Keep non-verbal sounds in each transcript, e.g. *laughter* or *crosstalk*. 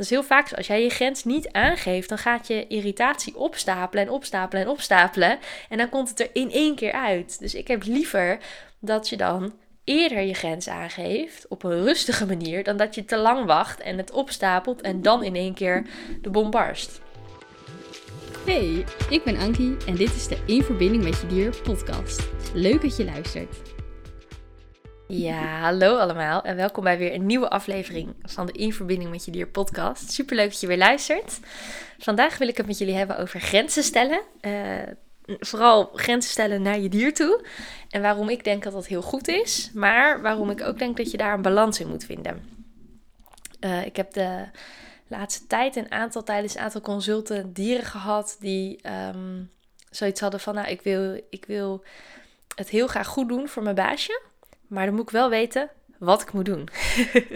Dus heel vaak, als jij je grens niet aangeeft, dan gaat je irritatie opstapelen en opstapelen en opstapelen. En dan komt het er in één keer uit. Dus ik heb liever dat je dan eerder je grens aangeeft op een rustige manier, dan dat je te lang wacht en het opstapelt en dan in één keer de bom barst. Hey, ik ben Ankie en dit is de In Verbinding met Je Dier podcast. Leuk dat je luistert. Ja, hallo allemaal en welkom bij weer een nieuwe aflevering van de In Verbinding met Je Dier podcast. Super leuk dat je weer luistert. Vandaag wil ik het met jullie hebben over grenzen stellen. Uh, vooral grenzen stellen naar je dier toe. En waarom ik denk dat dat heel goed is, maar waarom ik ook denk dat je daar een balans in moet vinden. Uh, ik heb de laatste tijd een aantal tijdens een aantal consulten dieren gehad die um, zoiets hadden van, nou, ik wil, ik wil het heel graag goed doen voor mijn baasje, maar dan moet ik wel weten wat ik moet doen.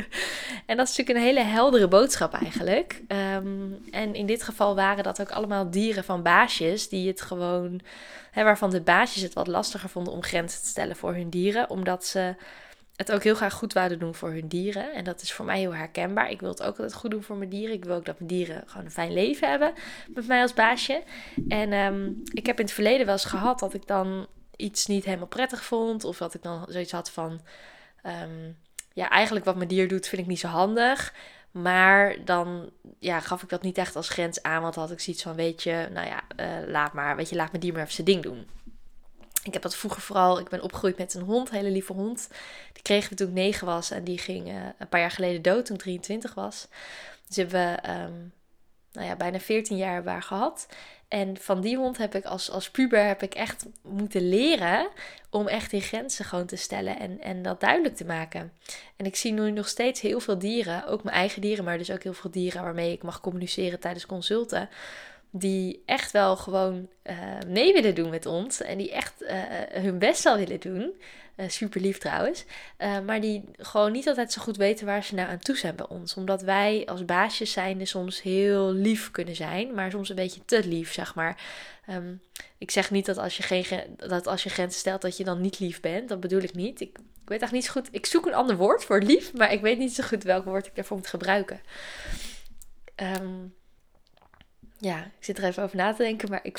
*laughs* en dat is natuurlijk een hele heldere boodschap eigenlijk. Um, en in dit geval waren dat ook allemaal dieren van baasjes die het gewoon, hè, waarvan de baasjes het wat lastiger vonden om grenzen te stellen voor hun dieren, omdat ze het ook heel graag goed wouden doen voor hun dieren. En dat is voor mij heel herkenbaar. Ik wil het ook altijd goed doen voor mijn dieren. Ik wil ook dat mijn dieren gewoon een fijn leven hebben met mij als baasje. En um, ik heb in het verleden wel eens gehad dat ik dan iets niet helemaal prettig vond. Of dat ik dan zoiets had van um, ja, eigenlijk wat mijn dier doet vind ik niet zo handig. Maar dan ja, gaf ik dat niet echt als grens aan. Want had ik zoiets van, weet je, nou ja, uh, laat maar, weet je, laat mijn dier maar even zijn ding doen. Ik heb dat vroeger vooral, ik ben opgegroeid met een hond, hele lieve hond. Die kregen we toen ik negen was en die ging uh, een paar jaar geleden dood toen ik 23 was. Dus hebben we um, nou ja, bijna 14 jaar waar gehad. En van die hond heb ik als, als puber heb ik echt moeten leren om echt die grenzen gewoon te stellen en, en dat duidelijk te maken. En ik zie nu nog steeds heel veel dieren, ook mijn eigen dieren, maar dus ook heel veel dieren waarmee ik mag communiceren tijdens consulten. Die echt wel gewoon uh, mee willen doen met ons. En die echt uh, hun best zal willen doen. Uh, super lief trouwens. Maar die gewoon niet altijd zo goed weten waar ze nou aan toe zijn bij ons. Omdat wij als baasjes zijnde soms heel lief kunnen zijn. Maar soms een beetje te lief, zeg maar. Um, ik zeg niet dat als, je geen, dat als je grenzen stelt dat je dan niet lief bent. Dat bedoel ik niet. Ik, ik weet echt niet zo goed. Ik zoek een ander woord voor lief. Maar ik weet niet zo goed welk woord ik daarvoor moet gebruiken. Um, ja, ik zit er even over na te denken. Maar ik,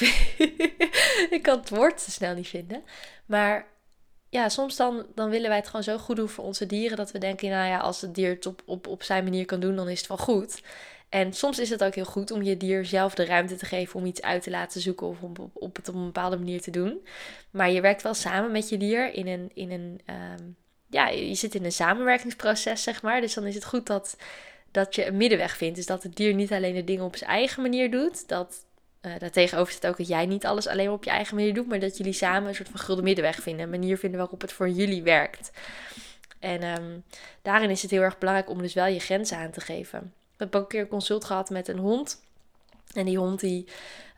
*laughs* ik kan het woord te snel niet vinden. Maar ja, soms dan, dan willen wij het gewoon zo goed doen voor onze dieren dat we denken, nou ja, als het dier het op, op, zijn manier kan doen, dan is het wel goed. En soms is het ook heel goed om je dier zelf de ruimte te geven om iets uit te laten zoeken of om op, op het op een bepaalde manier te doen. Maar je werkt wel samen met je dier in een, in een um, ja, je zit in een samenwerkingsproces, zeg maar. Dus dan is het goed dat, dat je een middenweg vindt. Dus dat het dier niet alleen de dingen op zijn eigen manier doet, dat uh, daartegenover staat ook dat jij niet alles alleen op je eigen manier doet, maar dat jullie samen een soort van gulden middenweg vinden. Een manier vinden waarop het voor jullie werkt. En um, daarin is het heel erg belangrijk om dus wel je grenzen aan te geven. Ik heb ook een keer een consult gehad met een hond. En die hond die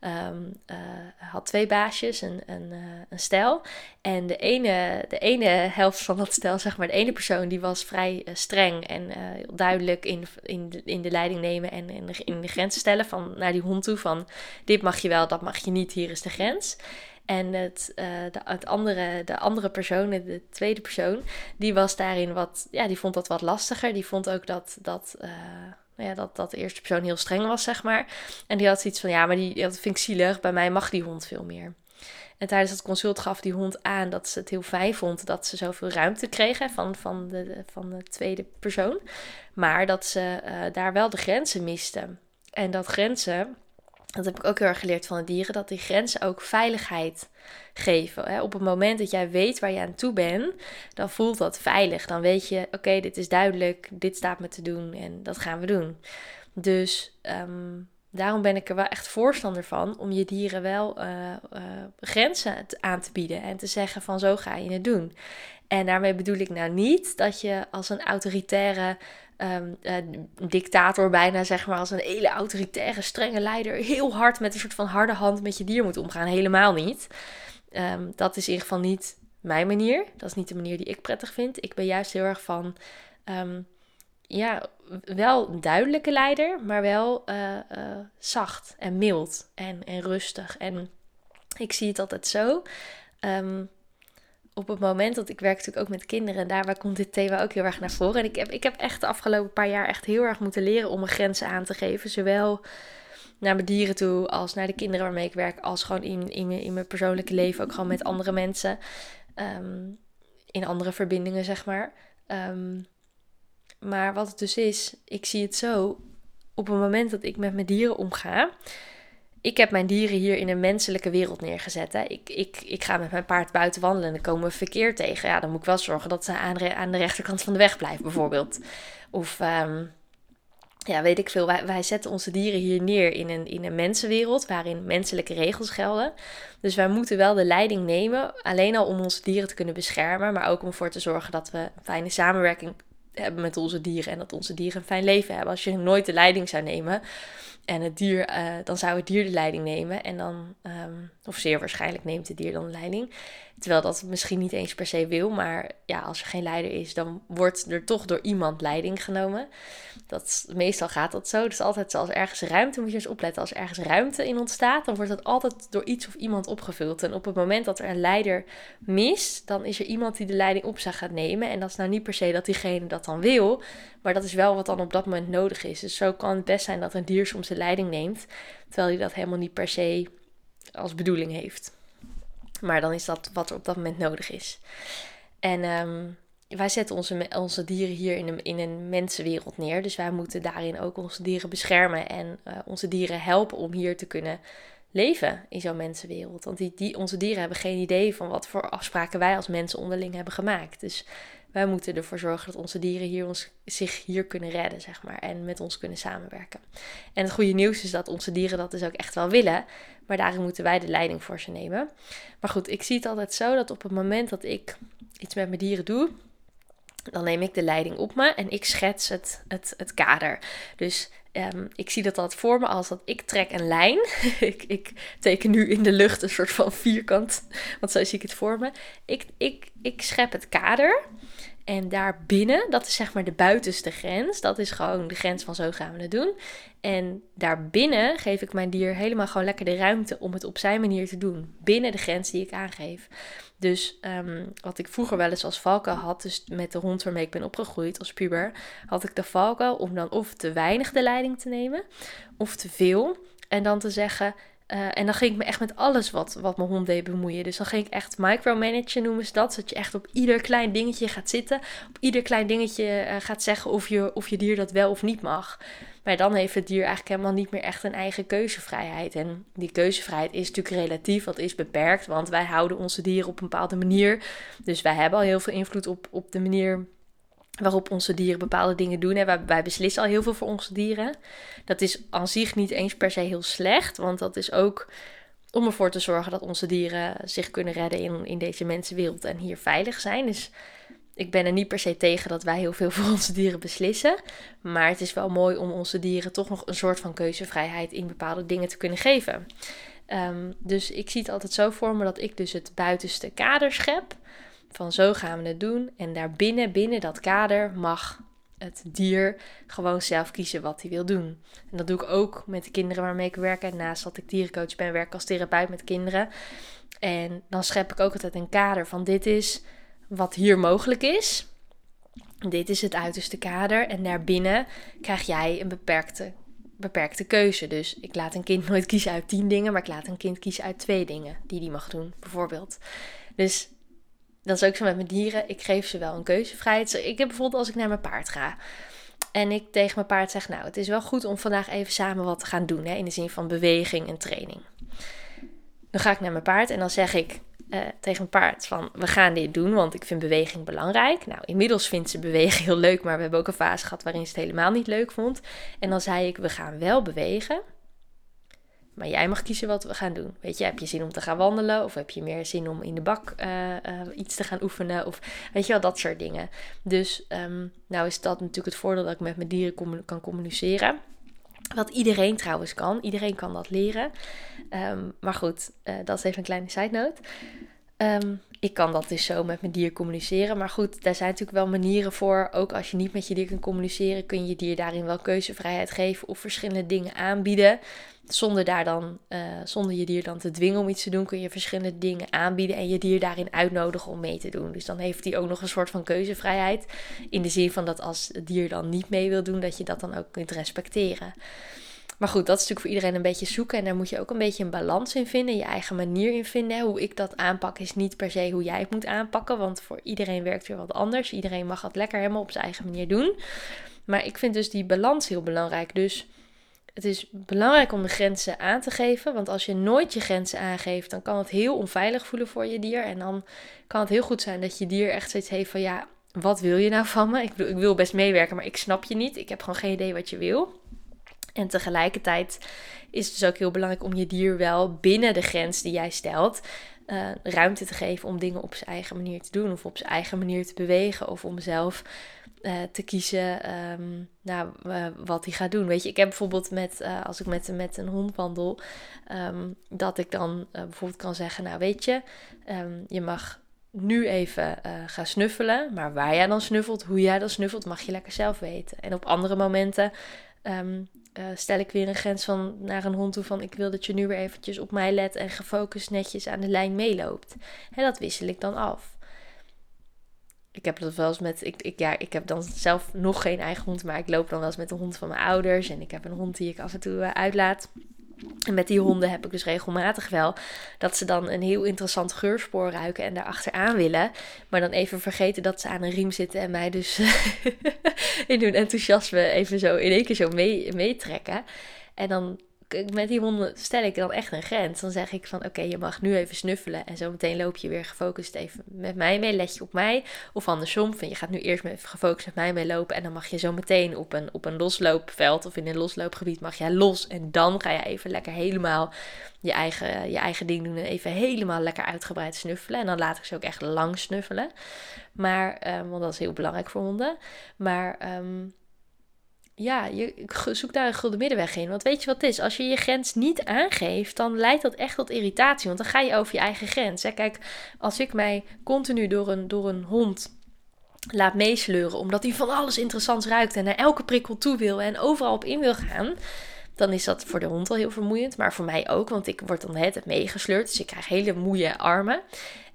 um, uh, had twee baasjes, een, een, uh, een stel. En de ene, de ene helft van dat stel, zeg maar, de ene persoon, die was vrij uh, streng en duidelijk in, in, de, in de leiding nemen en in de, in de grenzen stellen van naar die hond toe. Van dit mag je wel, dat mag je niet, hier is de grens. En het, de, het andere, de andere persoon, de tweede persoon, die was daarin wat, ja, die vond dat wat lastiger. Die vond ook dat, dat nou ja, dat, dat de eerste persoon heel streng was, zeg maar. En die had zoiets van, ja, maar die, dat vind ik zielig. Bij mij mag die hond veel meer. En tijdens het consult gaf die hond aan dat ze het heel fijn vond dat ze zoveel ruimte kregen van, van, de, van de tweede persoon. Maar dat ze uh, daar wel de grenzen misten. En dat grenzen, dat heb ik ook heel erg geleerd van de dieren, dat die grenzen ook veiligheid geven. Op het moment dat jij weet waar je aan toe bent, dan voelt dat veilig. Dan weet je, oké, dit is duidelijk, dit staat me te doen en dat gaan we doen. Dus um, daarom ben ik er wel echt voorstander van om je dieren wel uh, uh, grenzen aan te bieden en te zeggen van zo ga je het doen. En daarmee bedoel ik nou niet dat je als een autoritaire um, uh, dictator bijna, zeg maar, als een hele autoritaire, strenge leider, heel hard met een soort van harde hand met je dier moet omgaan. Helemaal niet. Um, dat is in ieder geval niet mijn manier. Dat is niet de manier die ik prettig vind. Ik ben juist heel erg van, um, ja, wel duidelijke leider, maar wel uh, uh, zacht en mild en, en rustig. En ik zie het altijd zo. Um, op het moment dat ik werk natuurlijk ook met kinderen, en daarbij komt dit thema ook heel erg naar voren. En ik heb, ik heb echt de afgelopen paar jaar echt heel erg moeten leren om mijn grenzen aan te geven. Zowel naar mijn dieren toe, als naar de kinderen waarmee ik werk, als gewoon in, in, mijn, persoonlijke leven, ook gewoon met andere mensen. Ehm, in andere verbindingen, zeg maar. Ehm, maar wat het dus is, ik zie het zo. Op het moment dat ik met mijn dieren omga, ik heb mijn dieren hier in een menselijke wereld neergezet. Hè. Ik, ik, ik ga met mijn paard buiten wandelen en dan komen we verkeer tegen. Ja, dan moet ik wel zorgen dat ze aan, aan de rechterkant van de weg blijft, bijvoorbeeld. Of ehm, ja, weet ik veel. Wij, wij zetten onze dieren hier neer in een, in een mensenwereld waarin menselijke regels gelden. Dus wij moeten wel de leiding nemen, alleen al om onze dieren te kunnen beschermen, maar ook om ervoor te zorgen dat we een fijne samenwerking hebben met onze dieren en dat onze dieren een fijn leven hebben. Als je nooit de leiding zou nemen, en het dier, eh, dan zou het dier de leiding nemen. En dan, ehm, of zeer waarschijnlijk neemt het dier dan de leiding. Terwijl dat misschien niet eens per se wil. Maar ja, als er geen leider is, dan wordt er toch door iemand leiding genomen. Dat, meestal gaat dat zo. Dus altijd als ergens ruimte, moet je eens opletten. Als er ergens ruimte in ontstaat, dan wordt dat altijd door iets of iemand opgevuld. En op het moment dat er een leider mist, dan is er iemand die de leiding op zou gaan nemen. En dat is nou niet per se dat diegene dat dan wil. Maar dat is wel wat dan op dat moment nodig is. Dus zo kan het best zijn dat een dier soms de leiding neemt. Terwijl hij dat helemaal niet per se als bedoeling heeft. Maar dan is dat wat er op dat moment nodig is. En ehm, wij zetten onze, onze dieren hier in een, in een mensenwereld neer. Dus wij moeten daarin ook onze dieren beschermen en uh, onze dieren helpen om hier te kunnen leven in zo'n mensenwereld. Want die, die, onze dieren hebben geen idee van wat voor afspraken wij als mensen onderling hebben gemaakt. Dus wij moeten ervoor zorgen dat onze dieren hier ons, zich hier kunnen redden, zeg maar. En met ons kunnen samenwerken. En het goede nieuws is dat onze dieren dat dus ook echt wel willen. Maar daarin moeten wij de leiding voor ze nemen. Maar goed, ik zie het altijd zo dat op het moment dat ik iets met mijn dieren doe, dan neem ik de leiding op me en ik schets het, het, het kader. Dus um, ik zie dat altijd voor me als dat ik trek een lijn. *laughs* ik, ik teken nu in de lucht een soort van vierkant, want zo zie ik het voor me. Ik, ik, ik schep het kader. En daarbinnen, dat is zeg maar de buitenste grens. Dat is gewoon de grens van zo gaan we het doen. En daarbinnen geef ik mijn dier helemaal gewoon lekker de ruimte om het op zijn manier te doen. Binnen de grens die ik aangeef. Dus ehm, wat ik vroeger wel eens als valken had, dus met de hond waarmee ik ben opgegroeid als puber, had ik de valken om dan of te weinig de leiding te nemen of te veel. En dan te zeggen, uh, en dan ging ik me echt met alles wat, wat mijn hond deed bemoeien. Dus dan ging ik echt micromanagen noemen ze dat. Zodat je echt op ieder klein dingetje gaat zitten. Op ieder klein dingetje uh, gaat zeggen of je, of je dier dat wel of niet mag. Maar dan heeft het dier eigenlijk helemaal niet meer echt een eigen keuzevrijheid. En die keuzevrijheid is natuurlijk relatief, dat is beperkt. Want wij houden onze dieren op een bepaalde manier. Dus wij hebben al heel veel invloed op, op de manier waarop onze dieren bepaalde dingen doen. En wij, wij, beslissen al heel veel voor onze dieren. Dat is aan zich niet eens per se heel slecht, want dat is ook om ervoor te zorgen dat onze dieren zich kunnen redden in, in deze mensenwereld en hier veilig zijn. Dus ik ben er niet per se tegen dat wij heel veel *laughs* voor onze dieren beslissen. Maar het is wel mooi om onze dieren toch nog een soort van keuzevrijheid in bepaalde dingen te kunnen geven. Um, dus ik zie het altijd zo voor me dat ik dus het buitenste kader schep. Van zo gaan we het doen. En daarbinnen, binnen dat kader, mag het dier gewoon zelf kiezen wat hij wil doen. En dat doe ik ook met de kinderen waarmee ik werk. En naast dat ik dierencoach ben, werk ik als therapeut met kinderen. En dan schep ik ook altijd een kader van dit is wat hier mogelijk is. Dit is het uiterste kader. En daarbinnen krijg jij een beperkte, beperkte keuze. Dus ik laat een kind nooit kiezen uit tien dingen, maar ik laat een kind kiezen uit twee dingen die die mag doen, bijvoorbeeld. Dus dat is ook zo met mijn dieren. Ik geef ze wel een keuzevrijheid. Ik heb bijvoorbeeld als ik naar mijn paard ga. En ik tegen mijn paard zeg, nou, het is wel goed om vandaag even samen wat te gaan doen. Hè, in de zin van beweging en training. Dan ga ik naar mijn paard en dan zeg ik uh, tegen mijn paard van, we gaan dit doen, want ik vind beweging belangrijk. Nou, inmiddels vindt ze bewegen heel leuk, maar we hebben ook een fase gehad waarin ze het helemaal niet leuk vond. En dan zei ik, we gaan wel bewegen. Maar jij mag kiezen wat we gaan doen. Weet je, heb je zin om te gaan wandelen? Of heb je meer zin om in de bak uh, uh, iets te gaan oefenen? Of weet je wel, dat soort dingen. Dus um, nou is dat natuurlijk het voordeel dat ik met mijn dieren kan communiceren. Wat iedereen trouwens kan. Iedereen kan dat leren. Um, maar goed, uh, dat is even een kleine side note. Um, ik kan dat dus zo met mijn dier communiceren. Maar goed, daar zijn natuurlijk wel manieren voor. Ook als je niet met je dier kunt communiceren, kun je je dier daarin wel keuzevrijheid geven of verschillende dingen aanbieden. Zonder, daar dan, uh, zonder je dier dan te dwingen om iets te doen, kun je verschillende dingen aanbieden en je dier daarin uitnodigen om mee te doen. Dus dan heeft hij ook nog een soort van keuzevrijheid. In de zin van dat als het dier dan niet mee wil doen, dat je dat dan ook kunt respecteren. Maar goed, dat is natuurlijk voor iedereen een beetje zoeken. En daar moet je ook een beetje een balans in vinden. Je eigen manier in vinden. Hoe ik dat aanpak is niet per se hoe jij het moet aanpakken. Want voor iedereen werkt weer wat anders. Iedereen mag het lekker helemaal op zijn eigen manier doen. Maar ik vind dus die balans heel belangrijk. Dus het is belangrijk om de grenzen aan te geven. Want als je nooit je grenzen aangeeft, dan kan het heel onveilig voelen voor je dier. En dan kan het heel goed zijn dat je dier echt zoiets heeft van ja, wat wil je nou van me? Ik, ik wil best meewerken, maar ik snap je niet. Ik heb gewoon geen idee wat je wil. En tegelijkertijd is het dus ook heel belangrijk om je dier wel binnen de grens die jij stelt. Uh, ruimte te geven om dingen op zijn eigen manier te doen of op zijn eigen manier te bewegen of om zelf uh, te kiezen um, nou, uh, wat hij gaat doen. Weet je, ik heb bijvoorbeeld met, als ik met, met een hond wandel, um, dat ik dan bijvoorbeeld kan zeggen, nou weet je, um, je mag nu even gaan snuffelen, maar waar jij dan snuffelt, hoe jij dan snuffelt, mag je lekker zelf weten. En op andere momenten um, uh, stel ik weer een grens van naar een hond toe van ik wil dat je nu weer eventjes op mij let en gefocust netjes aan de lijn meeloopt. En dat wissel ik dan af. Ik heb dat wel eens met, ik, ik, ja, ik heb dan zelf nog geen eigen hond, maar ik loop dan wel eens met de hond van mijn ouders en ik heb een hond die ik af en toe uh, uitlaat. En met die honden heb ik dus regelmatig wel dat ze dan een heel interessant geurspoor ruiken en daar achteraan willen. Maar dan even vergeten dat ze aan een riem zitten en mij dus *laughs* in hun enthousiasme even zo in één keer zo mee, meetrekken. En dan met die honden stel ik dan echt een grens. Dan zeg ik van oké, je mag nu even snuffelen. En zo meteen loop je weer gefocust even met mij mee. Let je op mij. Of andersom. Van je gaat nu eerst even gefocust met mij mee lopen. En dan mag je zo meteen op een, op een losloopveld of in een losloopgebied mag jij los. En dan ga je even lekker helemaal je eigen, je eigen ding doen. En even helemaal lekker uitgebreid snuffelen. En dan laat ik ze ook echt lang snuffelen. Maar, um, want dat is heel belangrijk voor honden. Maar um, ja, je zoekt daar een gulden middenweg in. Want weet je wat het is? Als je je grens niet aangeeft, dan leidt dat echt tot irritatie. Want dan ga je over je eigen grens. Hè? Kijk, als ik mij continu door een, door een hond laat meesleuren, omdat hij van alles interessants ruikt en naar elke prikkel toe wil en overal op in wil gaan, dan is dat voor de hond al heel vermoeiend. Maar voor mij ook, want ik word dan het meegesleurd. Dus ik krijg hele moeie armen.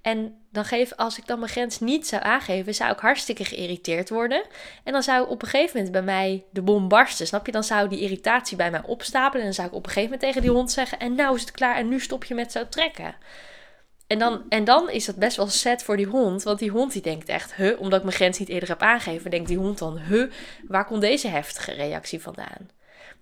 En dan geef, als ik dan mijn grens niet zou aangeven, zou ik hartstikke geïrriteerd worden. En dan zou op een gegeven moment bij mij de bom barsten. Snap je? Dan zou die irritatie bij mij opstapelen. En dan zou ik op een gegeven moment tegen die hond zeggen: En nou is het klaar en nu stop je met zo trekken. En dan, en dan is dat best wel set voor die hond. Want die hond die denkt echt, huh, omdat ik mijn grens niet eerder heb aangegeven, denkt die hond dan, huh, waar komt deze heftige reactie vandaan?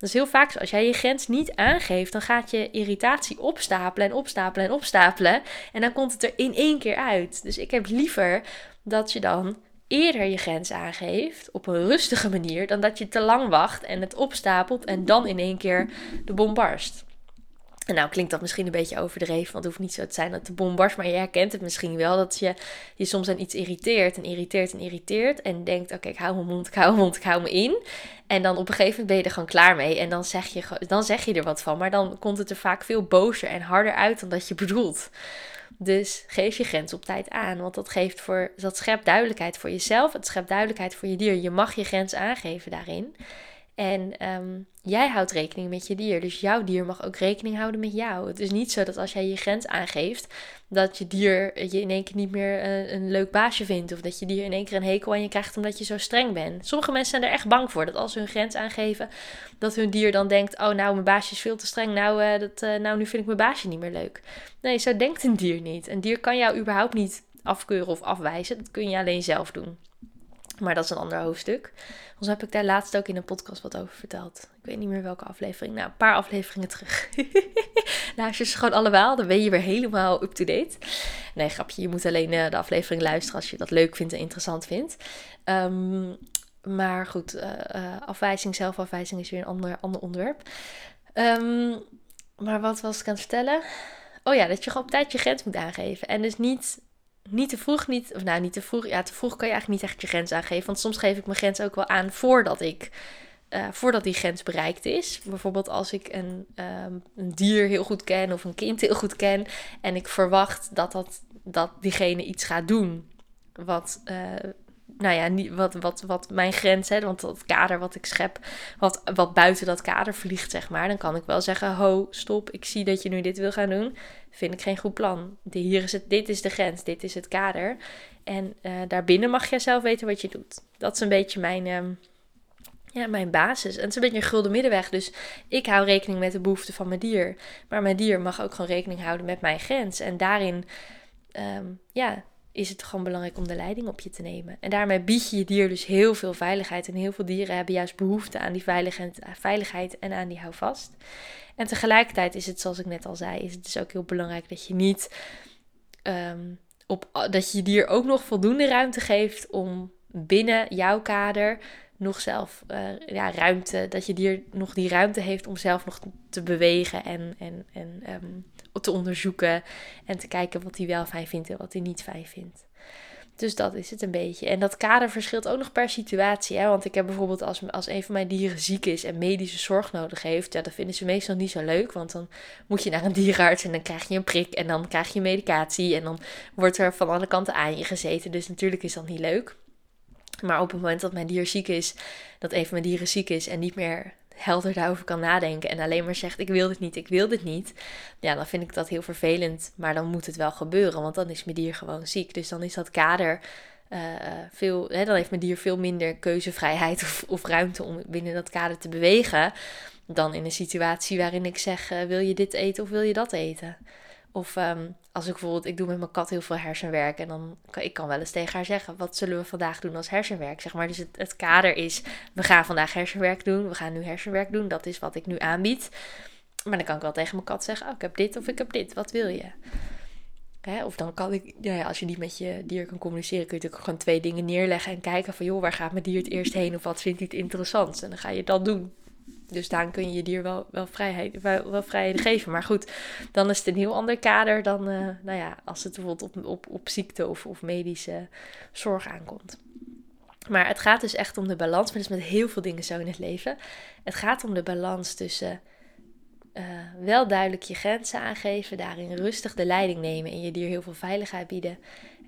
Dus heel vaak, als jij je grens niet aangeeft, dan gaat je irritatie opstapelen en opstapelen en opstapelen. En dan komt het er in één keer uit. Dus ik heb liever dat je dan eerder je grens aangeeft op een rustige manier, dan dat je te lang wacht en het opstapelt en dan in één keer de bom barst. En nou klinkt dat misschien een beetje overdreven, want het hoeft niet zo te zijn dat de bom barst, maar je herkent het misschien wel dat je je soms aan iets irriteert en irriteert en irriteert en denkt, oké, ik hou mijn mond, ik hou mijn mond, ik hou me in. En dan op een gegeven moment ben je er gewoon klaar mee en dan zeg je, dan zeg je er wat van, maar dan komt het er vaak veel bozer en harder uit dan dat je bedoelt. Dus geef je grens op tijd aan, want dat, geeft voor, dat schept duidelijkheid voor jezelf, het schept duidelijkheid voor je dier. Je mag je grens aangeven daarin. En um, jij houdt rekening met je dier. Dus jouw dier mag ook rekening houden met jou. Het is niet zo dat als jij je grens aangeeft, dat je dier je in één keer niet meer een, eh, een leuk baasje vindt. Of dat je dier in één keer een hekel aan je krijgt omdat je zo streng bent. Sommige mensen zijn er echt bang voor. Dat als ze hun grens aangeven, dat hun dier dan denkt: Oh, nou, mijn baasje is veel te streng. Nou, uh, dat, nou nu vind ik mijn baasje niet meer leuk. Nee, zo denkt een dier niet. Een dier kan jou überhaupt niet afkeuren of afwijzen. Dat kun je alleen zelf doen. Maar dat is een ander hoofdstuk. Anders heb ik daar laatst ook in een podcast wat over verteld. Ik weet niet meer welke aflevering. Nou, een paar afleveringen terug. *laughs* Luister ze gewoon allemaal. Dan ben je weer helemaal up-to-date. Nee, grapje. Je moet alleen uh, de aflevering luisteren als je dat leuk vindt en interessant vindt. Um, maar goed, uh, uh, afwijzing, zelfafwijzing is weer een ander, ander onderwerp. Um, maar wat was ik aan het vertellen? Oh ja, dat je gewoon op tijd je grens moet aangeven. En dus niet niet te vroeg, niet, of nou niet te vroeg, ja, te vroeg kan je eigenlijk niet echt je grens aangeven. Want soms geef ik mijn grens ook wel aan voordat ik, uh, voordat die grens bereikt is. Bijvoorbeeld als ik een, um, een dier heel goed ken of een kind heel goed ken en ik verwacht dat dat dat diegene iets gaat doen wat, uh, nou ja, niet, wat, wat, wat mijn grens, hè, want dat kader wat ik schep, wat, wat buiten dat kader vliegt, zeg maar, dan kan ik wel zeggen: Ho, stop, ik zie dat je nu dit wil gaan doen. Vind ik geen goed plan. Hier is het, dit is de grens, dit is het kader. En uh, daarbinnen mag jij zelf weten wat je doet. Dat is een beetje mijn. Uh, ja, mijn basis. En het is een beetje een gulden middenweg. Dus ik hou rekening met de behoeften van mijn dier. Maar mijn dier mag ook gewoon rekening houden met mijn grens. En daarin, um, ja, is het gewoon belangrijk om de leiding op je te nemen. En daarmee bied je je dier dus heel veel veiligheid. En heel veel dieren hebben juist behoefte aan die veiligheid en aan die houvast. En tegelijkertijd is het, zoals ik net al zei, is het dus ook heel belangrijk dat je niet um, op dat je je dier ook nog voldoende ruimte geeft om binnen jouw kader nog zelf uh, ja, ruimte, dat je dier nog die ruimte heeft om zelf nog te bewegen en, en, en um, te onderzoeken en te kijken wat hij wel fijn vindt en wat hij niet fijn vindt. Dus dat is het een beetje. En dat kader verschilt ook nog per situatie. Hè? Want ik heb bijvoorbeeld als, als een van mijn dieren ziek is en medische zorg nodig heeft, ja, dat vinden ze meestal niet zo leuk. Want dan moet je naar een dierenarts en dan krijg je een prik en dan krijg je medicatie en dan wordt er van alle kanten aan je gezeten. Dus natuurlijk is dat niet leuk. Maar op het moment dat mijn dier ziek is, dat een van mijn dieren ziek is en niet meer helder daarover kan nadenken en alleen maar zegt: Ik wil dit niet, ik wil dit niet. Ja, dan vind ik dat heel vervelend. Maar dan moet het wel gebeuren, want dan is mijn dier gewoon ziek. Dus dan is dat kader. Uh, veel, hè, dan heeft mijn dier veel minder keuzevrijheid *laughs* of, of, ruimte om binnen dat kader te bewegen. Dan in een situatie waarin ik zeg: uh, Wil je dit eten of wil je dat eten? Of um, als ik bijvoorbeeld, ik doe met mijn kat heel veel hersenwerk. En dan kan ik kan wel eens tegen haar zeggen: wat zullen we vandaag doen als hersenwerk? Zeg maar. Dus het, het kader is: we gaan vandaag hersenwerk doen. We gaan nu hersenwerk doen. Dat is wat ik nu aanbied. Maar dan kan ik wel tegen mijn kat zeggen: oh, ik heb dit of ik heb dit. Wat wil je? Hè? Of dan kan ik, ja, als je niet met je dier kan communiceren, kun je natuurlijk gewoon twee dingen neerleggen en kijken van joh, waar gaat mijn dier het eerst heen of wat vindt hij het interessant? En dan ga je dat doen. Dus daarin kun je je dier wel, wel, vrijheid, wel, wel geven. Maar goed, dan is het een heel ander kader dan uh, nou ja, als het bijvoorbeeld op, op, op ziekte of, of medische zorg aankomt. Maar het gaat dus echt om de balans. Maar dat is met heel veel dingen zo in het leven. Het gaat om de balans tussen uh, wel duidelijk je grenzen aangeven, daarin rustig de leiding nemen en je dier heel veel veiligheid bieden.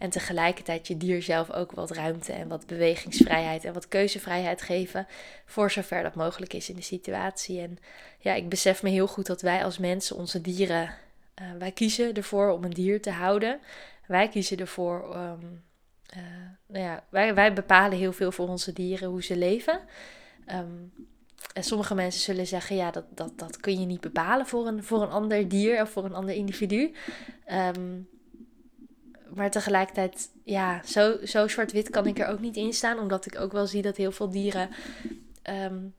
En tegelijkertijd je dier zelf ook wat ruimte en wat bewegingsvrijheid en wat keuzevrijheid geven. Voor zover dat mogelijk is in de situatie. En ja, ik besef me heel goed dat wij als mensen onze dieren. Uh, wij kiezen ervoor om een dier te houden. Wij kiezen ervoor. Um, nou ja, wij, wij bepalen heel veel voor onze dieren hoe ze leven. Um, en sommige mensen zullen zeggen, ja, dat, dat, dat kun je niet bepalen voor een, voor een ander dier of voor een ander individu. Um, maar tegelijkertijd, ja, zo, zo zwart-wit kan ik er ook niet in staan. Omdat ik ook wel zie dat heel veel dieren. Um,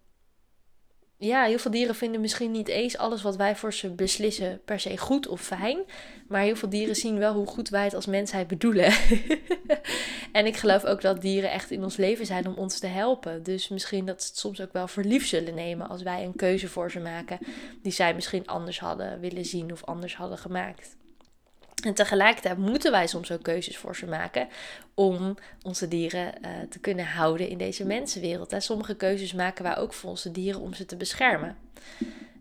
ja, heel veel dieren vinden misschien niet eens alles wat wij voor ze beslissen per se goed of fijn. Maar heel veel dieren zien wel hoe goed wij het als mensheid bedoelen. *laughs* en ik geloof ook dat dieren echt in ons leven zijn om ons te helpen. Dus misschien dat ze het soms ook wel voor lief zullen nemen als wij een keuze voor ze maken die zij misschien anders hadden willen zien of anders hadden gemaakt. En tegelijkertijd moeten wij soms ook keuzes voor ze maken om onze dieren uh, te kunnen houden in deze mensenwereld. Hè. Sommige keuzes maken wij ook voor onze dieren om ze te beschermen.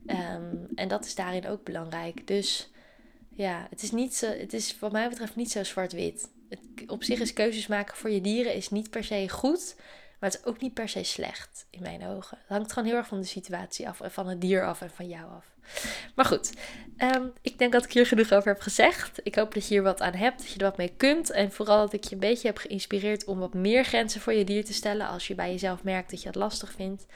Um, en dat is daarin ook belangrijk. Dus ja, het is, niet zo, het is wat mij betreft niet zo zwart-wit. Op zich is keuzes maken voor je dieren is niet per se goed. Maar het is ook niet per se slecht in mijn ogen. Het hangt gewoon heel erg van de situatie af en van het dier af en van jou af. Maar goed, ehm, ik denk dat ik hier genoeg over heb gezegd. Ik hoop dat je hier wat aan hebt, dat je er wat mee kunt. En vooral dat ik je een beetje heb geïnspireerd om wat meer grenzen voor je dier te stellen. Als je bij jezelf merkt dat je het lastig vindt.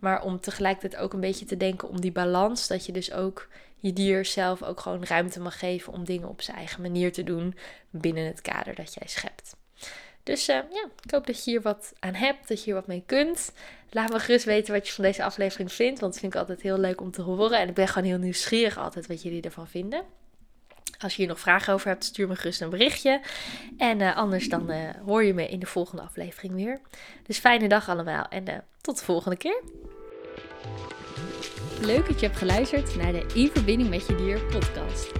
Maar om tegelijkertijd ook een beetje te denken om die balans. Dat je dus ook je dier zelf ook gewoon ruimte mag geven om dingen op zijn eigen manier te doen binnen het kader dat jij schept. Dus uh, ja, ik hoop dat je hier wat aan hebt, dat je hier wat mee kunt. Laat me gerust weten wat je van deze aflevering vindt, want dat vind ik altijd heel leuk om te horen. En ik ben gewoon heel nieuwsgierig altijd wat jullie ervan vinden. Als je hier nog vragen over hebt, stuur me gerust een berichtje. En uh, anders dan uh, hoor je me in de volgende aflevering weer. Dus fijne dag allemaal en tot de volgende keer. Leuk dat je hebt geluisterd naar de In Verbinding met Je Dier podcast.